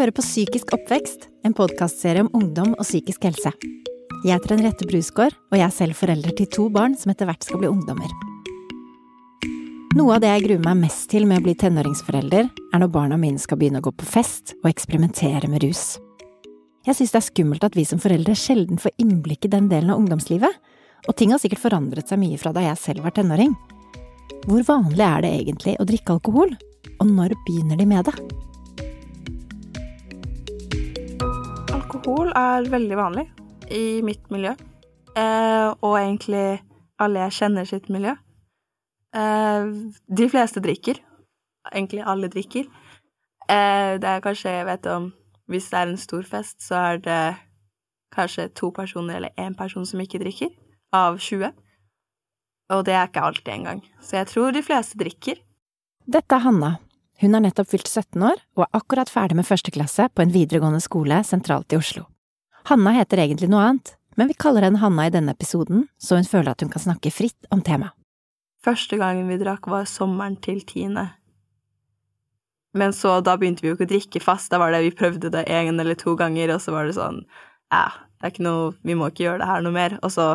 hører på Psykisk oppvekst, en podkastserie om ungdom og psykisk helse. Jeg heter Henriette Brusgaard, og jeg er selv forelder til to barn som etter hvert skal bli ungdommer. Noe av det jeg gruer meg mest til med å bli tenåringsforelder, er når barna mine skal begynne å gå på fest og eksperimentere med rus. Jeg syns det er skummelt at vi som foreldre sjelden får innblikk i den delen av ungdomslivet, og ting har sikkert forandret seg mye fra da jeg selv var tenåring. Hvor vanlig er det egentlig å drikke alkohol, og når begynner de med det? Alkohol er veldig vanlig i mitt miljø, eh, og egentlig alle jeg kjenner sitt miljø. Eh, de fleste drikker. Egentlig alle drikker. Eh, det er kanskje, jeg vet om Hvis det er en stor fest, så er det kanskje to personer eller én person som ikke drikker, av 20. Og det er ikke alltid engang. Så jeg tror de fleste drikker. Dette er Hanna. Hun har nettopp fylt 17 år og er akkurat ferdig med første klasse på en videregående skole sentralt i Oslo. Hanna heter egentlig noe annet, men vi kaller henne Hanna i denne episoden, så hun føler at hun kan snakke fritt om temaet. Første gangen vi drakk, var sommeren til tiende. Men så, da begynte vi jo ikke å drikke fast, da var det vi prøvde det en eller to ganger, og så var det sånn Ja, det er ikke noe Vi må ikke gjøre det her noe mer. Og så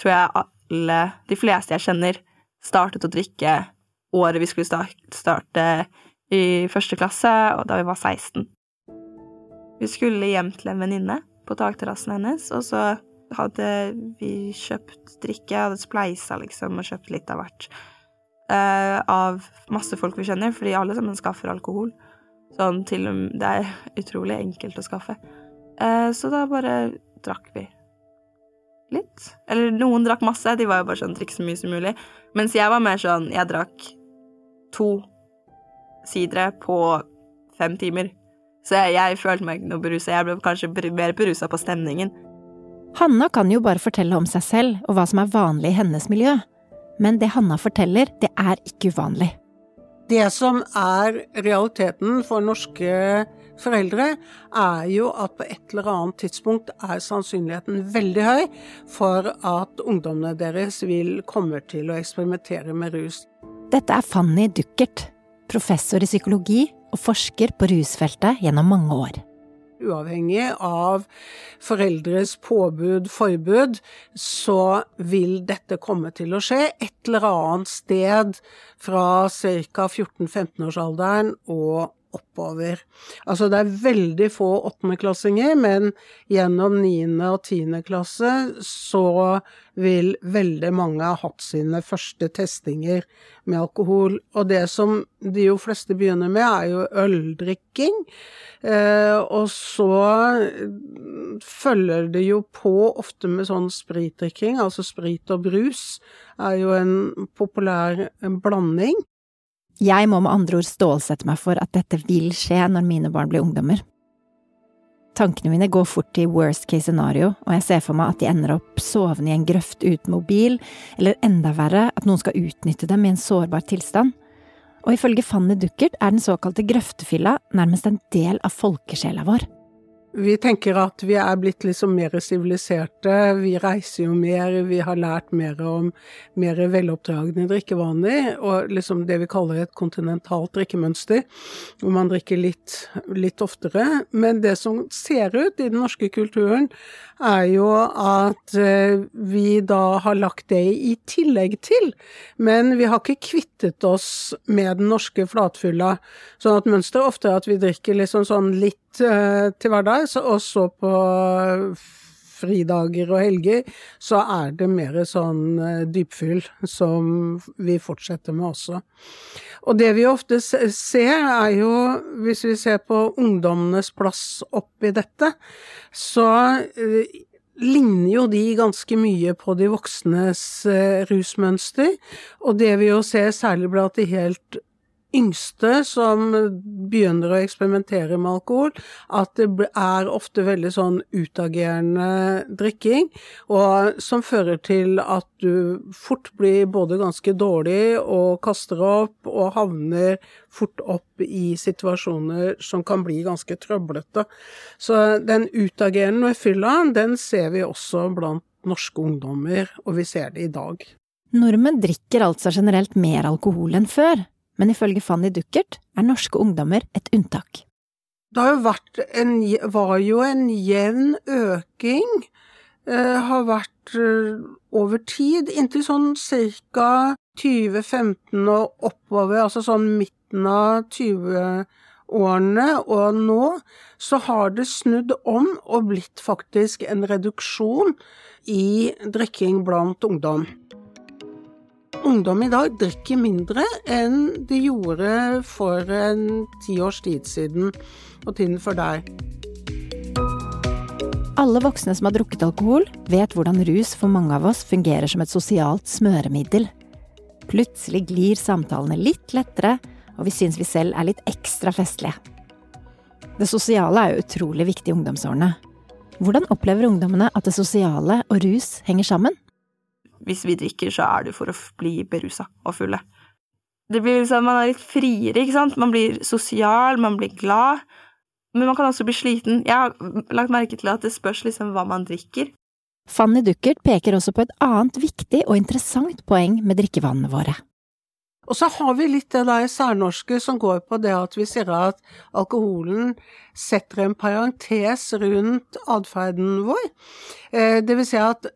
tror jeg alle, de fleste jeg kjenner, startet å drikke året vi skulle starte i første klasse, og da vi var 16. Vi skulle hjem til en venninne på takterrassen hennes, og så hadde vi kjøpt drikke, hadde spleisa liksom og kjøpt litt av hvert. Uh, av masse folk vi kjenner, fordi alle sammen skaffer alkohol. Sånn til og med Det er utrolig enkelt å skaffe. Uh, så da bare drakk vi litt. Eller noen drakk masse, de var jo bare sånn drikk så mye som mulig. Mens jeg var mer sånn Jeg drakk to sidere på fem timer. Så jeg, jeg følte meg ikke noe berusa. Jeg ble kanskje mer berusa på stemningen. Hanna kan jo bare fortelle om seg selv og hva som er vanlig i hennes miljø. Men det Hanna forteller, det er ikke uvanlig. Det som er realiteten for norske foreldre, er jo at på et eller annet tidspunkt er sannsynligheten veldig høy for at ungdommene deres vil komme til å eksperimentere med rus. Dette er Fanny Duckert, professor i psykologi og forsker på rusfeltet gjennom mange år uavhengig av foreldres påbud, forbud, så vil dette komme til å skje et eller annet sted fra ca. 14-15-årsalderen og oppover. Altså det er veldig få åttendeklassinger, men gjennom niende og tiende klasse så vil veldig mange ha hatt sine første testinger med alkohol. Og det som de jo fleste begynner med, er jo øldrikking. Eh, og så følger det jo på ofte med sånn spritdrikking, altså sprit og brus er jo en populær blanding. Jeg må med andre ord stålsette meg for at dette vil skje når mine barn blir ungdommer. Tankene mine går fort til worst case scenario, og jeg ser for meg at de ender opp sovende i en grøft uten mobil, eller enda verre, at noen skal utnytte dem i en sårbar tilstand. Og ifølge Fanny Duckert er den såkalte grøftefylla nærmest en del av folkesjela vår. Vi tenker at vi er blitt liksom mer siviliserte, vi reiser jo mer, vi har lært mer om mer veloppdragne drikkevaner, og liksom det vi kaller et kontinentalt drikkemønster, hvor man drikker litt, litt oftere. Men det som ser ut i den norske kulturen, er jo at eh, vi da har lagt det i tillegg til, men vi har ikke kvittet oss med den norske flatfylla. Sånn at mønsteret ofte er at vi drikker liksom sånn litt til hverdags, og så på fridager og helger, så er det mer sånn uh, dypfyll som vi fortsetter med også. Og det vi ofte ser, er jo, hvis vi ser på ungdommenes plass oppi dette, så ligner jo de ganske mye på de voksnes rusmønster. Og det vi jo ser særlig blant de helt yngste som begynner å eksperimentere med alkohol, at det er ofte veldig sånn utagerende drikking, og som fører til at du fort blir både ganske dårlig og kaster opp, og havner fort opp i situasjoner som kan bli ganske trøblete. Så den utagerende fylla, den ser vi også blant norske ungdommer, og vi ser det i dag. Nordmenn drikker altså generelt mer alkohol enn før, men ifølge Fanny Duckert er norske ungdommer et unntak. det jo en, var jo en jevn øking. Eh, har vært eh, over tid, inntil sånn ca. 2015 og oppover, altså sånn midten av 20-årene, og nå så har det snudd om og blitt faktisk en reduksjon i drikking blant ungdom. Ungdom i dag drikker mindre enn de gjorde for en ti års tid siden, og tiden før der. Alle voksne som har drukket alkohol, vet hvordan rus for mange av oss fungerer som et sosialt smøremiddel. Plutselig glir samtalene litt lettere, og vi syns vi selv er litt ekstra festlige. Det sosiale er jo utrolig viktig i ungdomsårene. Hvordan opplever ungdommene at det sosiale og rus henger sammen? Hvis vi drikker, så er det for å bli berusa og fulle. Det blir liksom, Man er litt friere, ikke sant? Man blir sosial, man blir glad. Men man kan også bli sliten. Jeg har lagt merke til at det spørs liksom hva man drikker. Fanny Duckert peker også på et annet viktig og interessant poeng med drikkevannene våre. Og så har vi litt det der særnorske som går på det at vi sier at alkoholen setter en parentes rundt atferden vår. Eh, det vil si at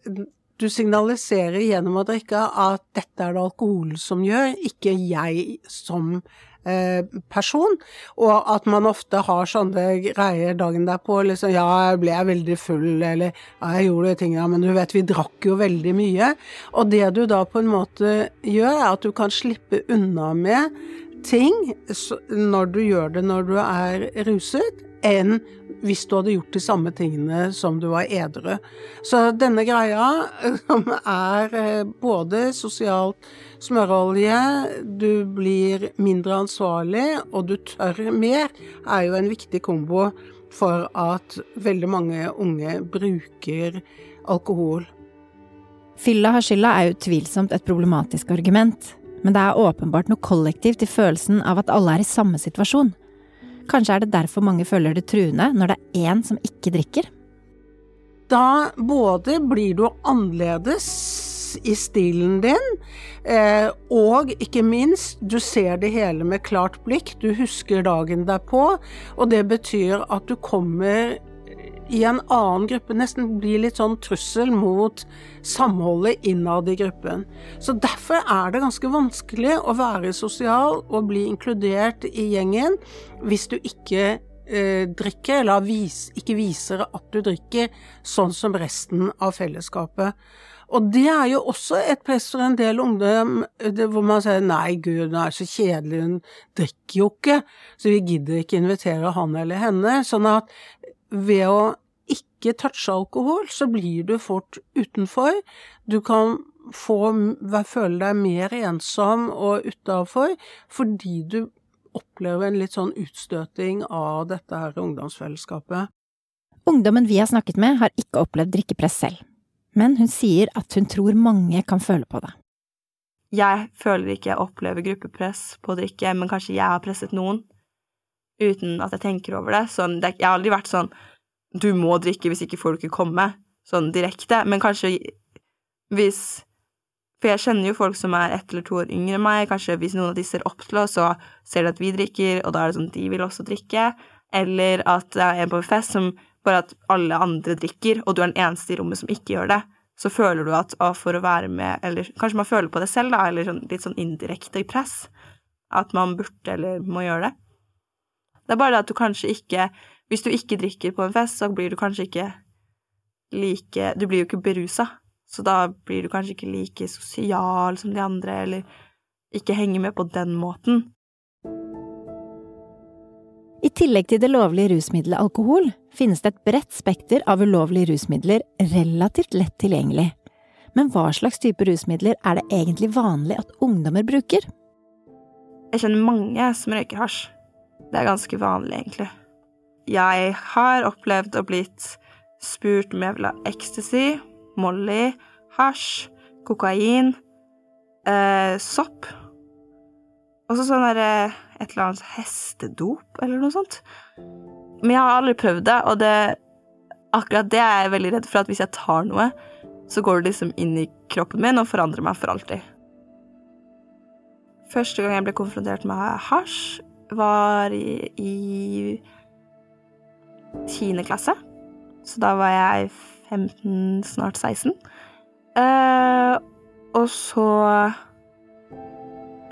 du signaliserer gjennom å drikke at dette er det alkoholen som gjør, ikke jeg som Eh, person, og at man ofte har sånne greier dagen derpå. liksom, 'Ja, ble jeg veldig full', eller 'Ja, jeg gjorde de tingene', men du vet, vi drakk jo veldig mye. Og det du da på en måte gjør, er at du kan slippe unna med ting når du gjør det når du er ruset, enn hvis du hadde gjort de samme tingene som du var edru. Så denne greia, som er eh, både sosialt smørolje, du blir mindre ansvarlig, og du tør mer, er jo en viktig kombo for at veldig mange unge bruker alkohol. Fylla har skylda er utvilsomt et problematisk argument, men det er åpenbart noe kollektivt i følelsen av at alle er i samme situasjon. Kanskje er det derfor mange føler det truende når det er én som ikke drikker? Da både blir du annerledes i stilen din, eh, og ikke minst, du ser det hele med klart blikk, du husker dagen derpå, og det betyr at du kommer i en annen gruppe, nesten blir litt sånn trussel mot samholdet innad i gruppen. Så derfor er det ganske vanskelig å være sosial og bli inkludert i gjengen hvis du ikke eh, drikker, eller vis, ikke viser at du drikker, sånn som resten av fellesskapet. Og det er jo også et press for en del ungdom hvor man sier nei, gud, hun er så kjedelig, hun drikker jo ikke, så vi gidder ikke invitere han eller henne. Sånn at ved å ikke touche alkohol, så blir du fort utenfor. Du kan få føle deg mer ensom og utafor fordi du opplever en litt sånn utstøting av dette her ungdomsfellesskapet. Ungdommen vi har snakket med, har ikke opplevd drikkepress selv men hun sier at hun tror mange kan føle på det. Jeg føler ikke jeg opplever gruppepress på å drikke, men kanskje jeg har presset noen uten at jeg tenker over det. Sånn, det jeg har aldri vært sånn du må drikke hvis ikke får du ikke komme, sånn direkte, men kanskje hvis For jeg kjenner jo folk som er ett eller to år yngre enn meg, kanskje hvis noen av de ser opp til oss, så ser de at vi drikker, og da er det sånn de vil også drikke, eller at det er en på en fest som bare at alle andre drikker, og du er den eneste i rommet som ikke gjør det, så føler du at å, for å være med Eller kanskje man føler på det selv, da, eller sånn, litt sånn indirekte press. At man burde eller må gjøre det. Det er bare det at du kanskje ikke Hvis du ikke drikker på en fest, så blir du kanskje ikke like Du blir jo ikke berusa, så da blir du kanskje ikke like sosial som de andre, eller ikke henger med på den måten. I tillegg til det lovlige rusmiddelet alkohol, finnes det et bredt spekter av ulovlige rusmidler relativt lett tilgjengelig. Men hva slags type rusmidler er det egentlig vanlig at ungdommer bruker? Jeg kjenner mange som røyker hasj. Det er ganske vanlig, egentlig. Jeg har opplevd å blitt spurt om jeg vil ha ecstasy, Molly, hasj, kokain, eh, sopp. Og så sånn derre et eller annet hestedop, eller noe sånt. Men jeg har aldri prøvd det, og det, akkurat det er jeg veldig redd for, at hvis jeg tar noe, så går det liksom inn i kroppen min og forandrer meg for alltid. Første gang jeg ble konfrontert med hasj, var i, i tiende klasse. Så da var jeg 15, snart 16. Eh, og så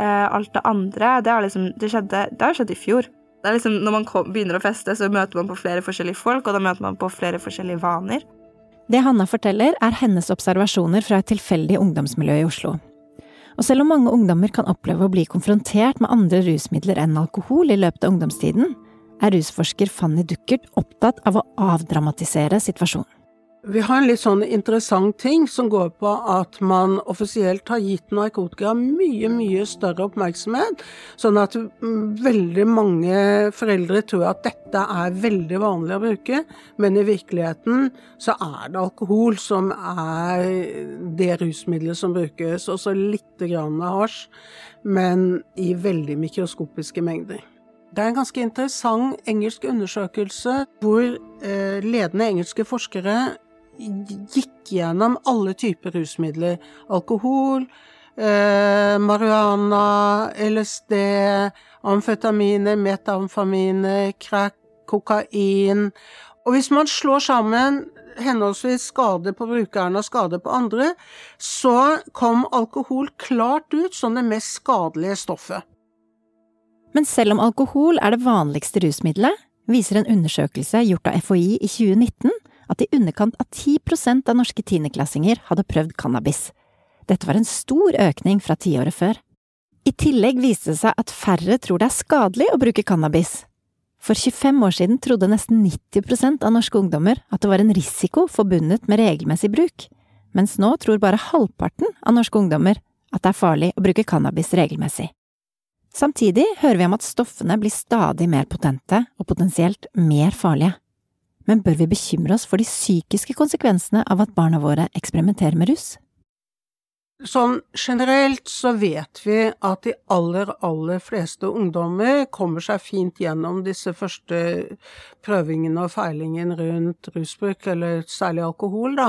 eh, Alt det andre, det liksom har skjedd i fjor. Det er liksom, når man kom, begynner å feste, så møter man på flere forskjellige folk, og da møter man på flere forskjellige vaner. Det Hanna forteller, er hennes observasjoner fra et tilfeldig ungdomsmiljø i Oslo. Og selv om mange ungdommer kan oppleve å bli konfrontert med andre rusmidler enn alkohol i løpet av ungdomstiden, er rusforsker Fanny Duckert opptatt av å avdramatisere situasjonen. Vi har en litt sånn interessant ting som går på at man offisielt har gitt narkotika mye, mye større oppmerksomhet, sånn at veldig mange foreldre tror at dette er veldig vanlig å bruke, men i virkeligheten så er det alkohol som er det rusmiddelet som brukes, og så lite grann hasj, men i veldig mikroskopiske mengder. Det er en ganske interessant engelsk undersøkelse hvor eh, ledende engelske forskere gikk gjennom alle typer rusmidler. Alkohol, eh, marihuana, LSD, amfetaminer, metamfaminer, crack, kokain. Og hvis man slår sammen henholdsvis skade på brukeren og skade på andre, så kom alkohol klart ut som det mest skadelige stoffet. Men selv om alkohol er det vanligste rusmiddelet, viser en undersøkelse gjort av FHI i 2019 at i underkant av 10% av norske tiendeklassinger hadde prøvd cannabis. Dette var en stor økning fra tiåret før. I tillegg viste det seg at færre tror det er skadelig å bruke cannabis. For 25 år siden trodde nesten 90% av norske ungdommer at det var en risiko forbundet med regelmessig bruk, mens nå tror bare halvparten av norske ungdommer at det er farlig å bruke cannabis regelmessig. Samtidig hører vi om at stoffene blir stadig mer potente og potensielt mer farlige men bør vi bekymre oss for de psykiske konsekvensene av at barna våre eksperimenterer med rus? Sånn generelt så vet vi at de aller, aller fleste ungdommer kommer seg fint gjennom disse første prøvingene og feilingene rundt rusbruk, eller særlig alkohol, da,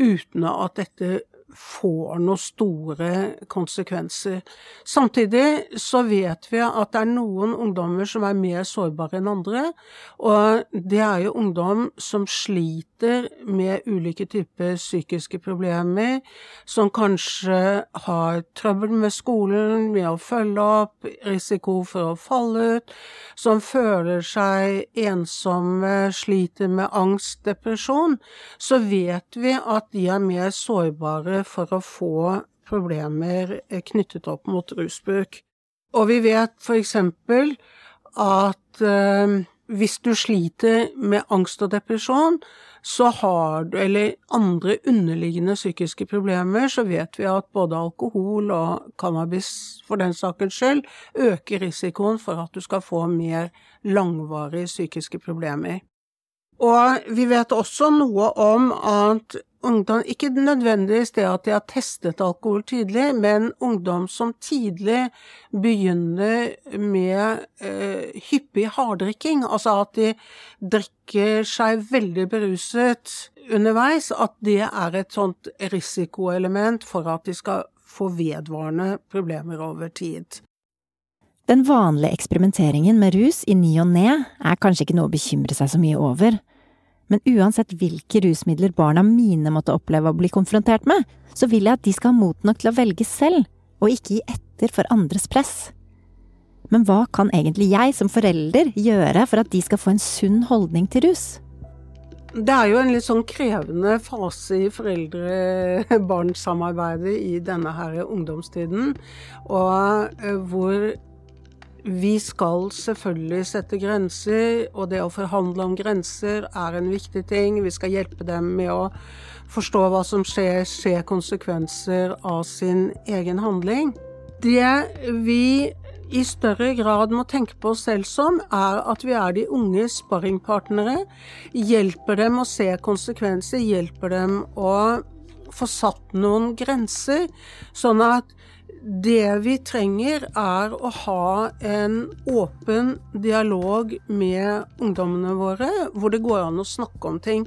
uten at dette får noen store konsekvenser. Samtidig så vet vi at det er noen ungdommer som er mer sårbare enn andre, og det er jo ungdom som sliter med ulike typer psykiske problemer, som kanskje har trøbbel med skolen, med å følge opp, risiko for å falle ut, som føler seg ensomme, sliter med angst, depresjon, så vet vi at de er mer sårbare for å få problemer eh, knyttet opp mot rusbruk. Og vi vet for eksempel at eh, hvis du sliter med angst og depresjon, så har du, eller andre underliggende psykiske problemer, så vet vi at både alkohol og cannabis for den sakens skyld øker risikoen for at du skal få mer langvarige psykiske problemer. Og vi vet også noe om at ungdom Ikke nødvendigvis det at de har testet alkohol tidlig, men ungdom som tidlig begynner med eh, hyppig harddrikking, altså at de drikker seg veldig beruset underveis, at det er et sånt risikoelement for at de skal få vedvarende problemer over tid. Den vanlige eksperimenteringen med rus i ny og ne er kanskje ikke noe å bekymre seg så mye over, men uansett hvilke rusmidler barna mine måtte oppleve å bli konfrontert med, så vil jeg at de skal ha mot nok til å velge selv, og ikke gi etter for andres press. Men hva kan egentlig jeg som forelder gjøre for at de skal få en sunn holdning til rus? Det er jo en litt sånn krevende fase i foreldre-barn-samarbeidet i denne her ungdomstiden, og eh, hvor vi skal selvfølgelig sette grenser, og det å forhandle om grenser er en viktig ting. Vi skal hjelpe dem med å forstå hva som skjer, se konsekvenser av sin egen handling. Det vi i større grad må tenke på oss selv som, er at vi er de unge sparringpartnere. Hjelper dem å se konsekvenser, hjelper dem å få satt noen grenser, sånn at det vi trenger, er å ha en åpen dialog med ungdommene våre, hvor det går an å snakke om ting.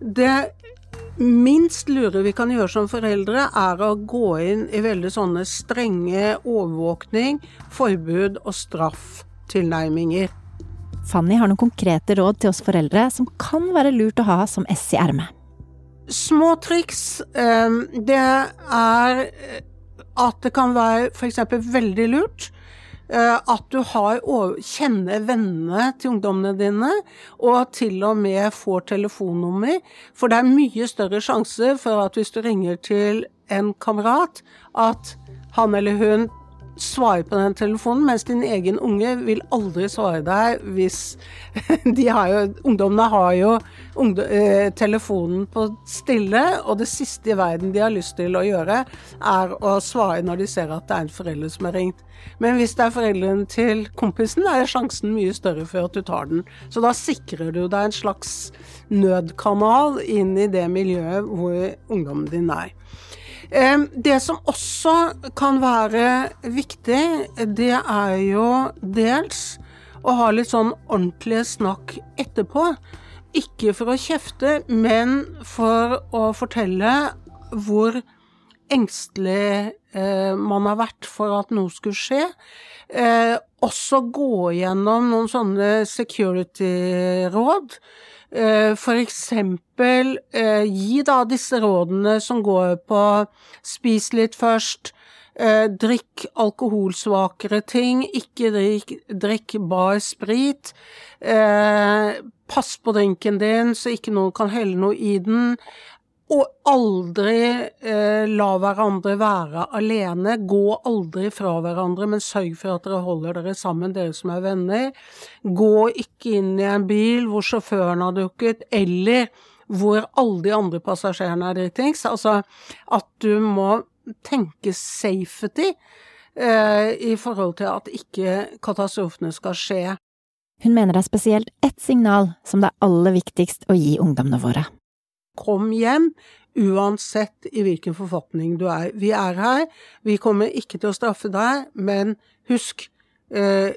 Det minst lure vi kan gjøre som foreldre, er å gå inn i veldig sånne strenge overvåkning, forbud og straff-tilnærminger. Fanny har noen konkrete råd til oss foreldre som kan være lurt å ha som ess i ermet. Små triks, eh, det er at det kan være f.eks. veldig lurt eh, at du har, kjenner vennene til ungdommene dine, og til og med får telefonnummer. For det er mye større sjanse for at hvis du ringer til en kamerat, at han eller hun svare på den telefonen, mens din egen unge vil aldri svare deg hvis de har jo, Ungdommene har jo ungdom, eh, telefonen på stille, og det siste i verden de har lyst til å gjøre, er å svare når de ser at det er en forelder som har ringt. Men hvis det er foreldrene til kompisen, er sjansen mye større for at du tar den. Så da sikrer du deg en slags nødkanal inn i det miljøet hvor ungdommen din er. Det som også kan være viktig, det er jo dels å ha litt sånn ordentlige snakk etterpå. Ikke for å kjefte, men for å fortelle hvor engstelig eh, man har vært for at noe skulle skje. Eh, også gå gjennom noen sånne security-råd. Eh, eksempel eh, gi da disse rådene som går på spis litt først, eh, drikk alkoholsvakere ting, ikke drikk, drikk bar sprit, pass på drinken din så ikke noen kan helle noe i den, og aldri la hverandre være alene. Gå aldri fra hverandre, men sørg for at dere holder dere sammen, dere som er venner. Gå ikke inn i en bil hvor sjåføren har dukket, eller hvor alle de andre passasjerene er dritings. Altså at du må tenke safety eh, i forhold til at ikke katastrofene skal skje. Hun mener det er spesielt ett signal som det er aller viktigst å gi ungdommene våre. Kom hjem, uansett i hvilken forfatning du er. Vi er her, vi kommer ikke til å straffe deg, men husk, eh,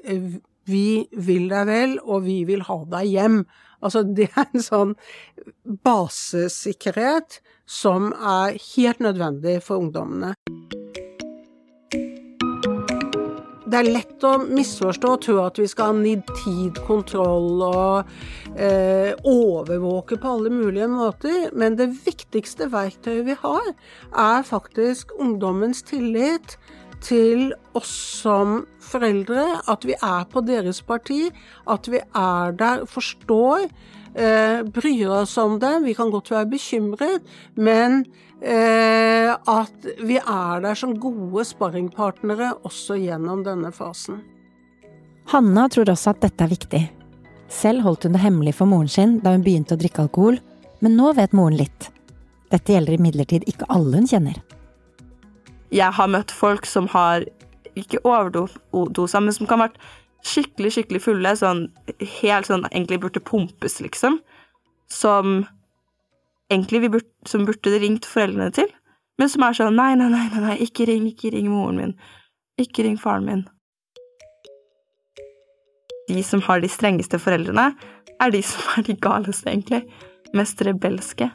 vi vil deg vel, og vi vil ha deg hjem. Altså, det er en sånn basesikkerhet som er helt nødvendig for ungdommene. Det er lett å misforstå og tro at vi skal ha nitid kontroll og eh, overvåke på alle mulige måter, men det viktigste verktøyet vi har, er faktisk ungdommens tillit til oss som foreldre, at vi er på deres parti, at vi er der, forstår, bryr oss om dem. Vi kan godt være bekymret, men Eh, at vi er der som gode sparringpartnere også gjennom denne fasen. Hanna tror også at dette er viktig. Selv holdt hun det hemmelig for moren sin da hun begynte å drikke alkohol, men nå vet moren litt. Dette gjelder imidlertid ikke alle hun kjenner. Jeg har møtt folk som har ikke overdosa, men som kan ha vært skikkelig, skikkelig fulle, sånn helt sånn egentlig burde pumpes, liksom. Som egentlig burde, som burde ringt foreldrene til, men som er sånn nei, nei, nei, nei, ikke ring, ikke ring moren min. Ikke ring faren min. De som har de strengeste foreldrene, er de som er de galeste, egentlig. Mest rebelske.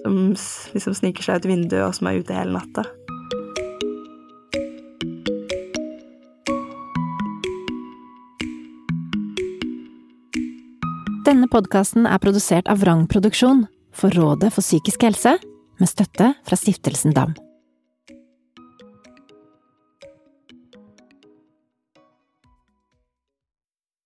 Som liksom sniker seg ut vinduet, og som er ute hele natta. Denne podkasten er produsert av Vrang Produksjon for Rådet for psykisk helse, med støtte fra Stiftelsen DAM.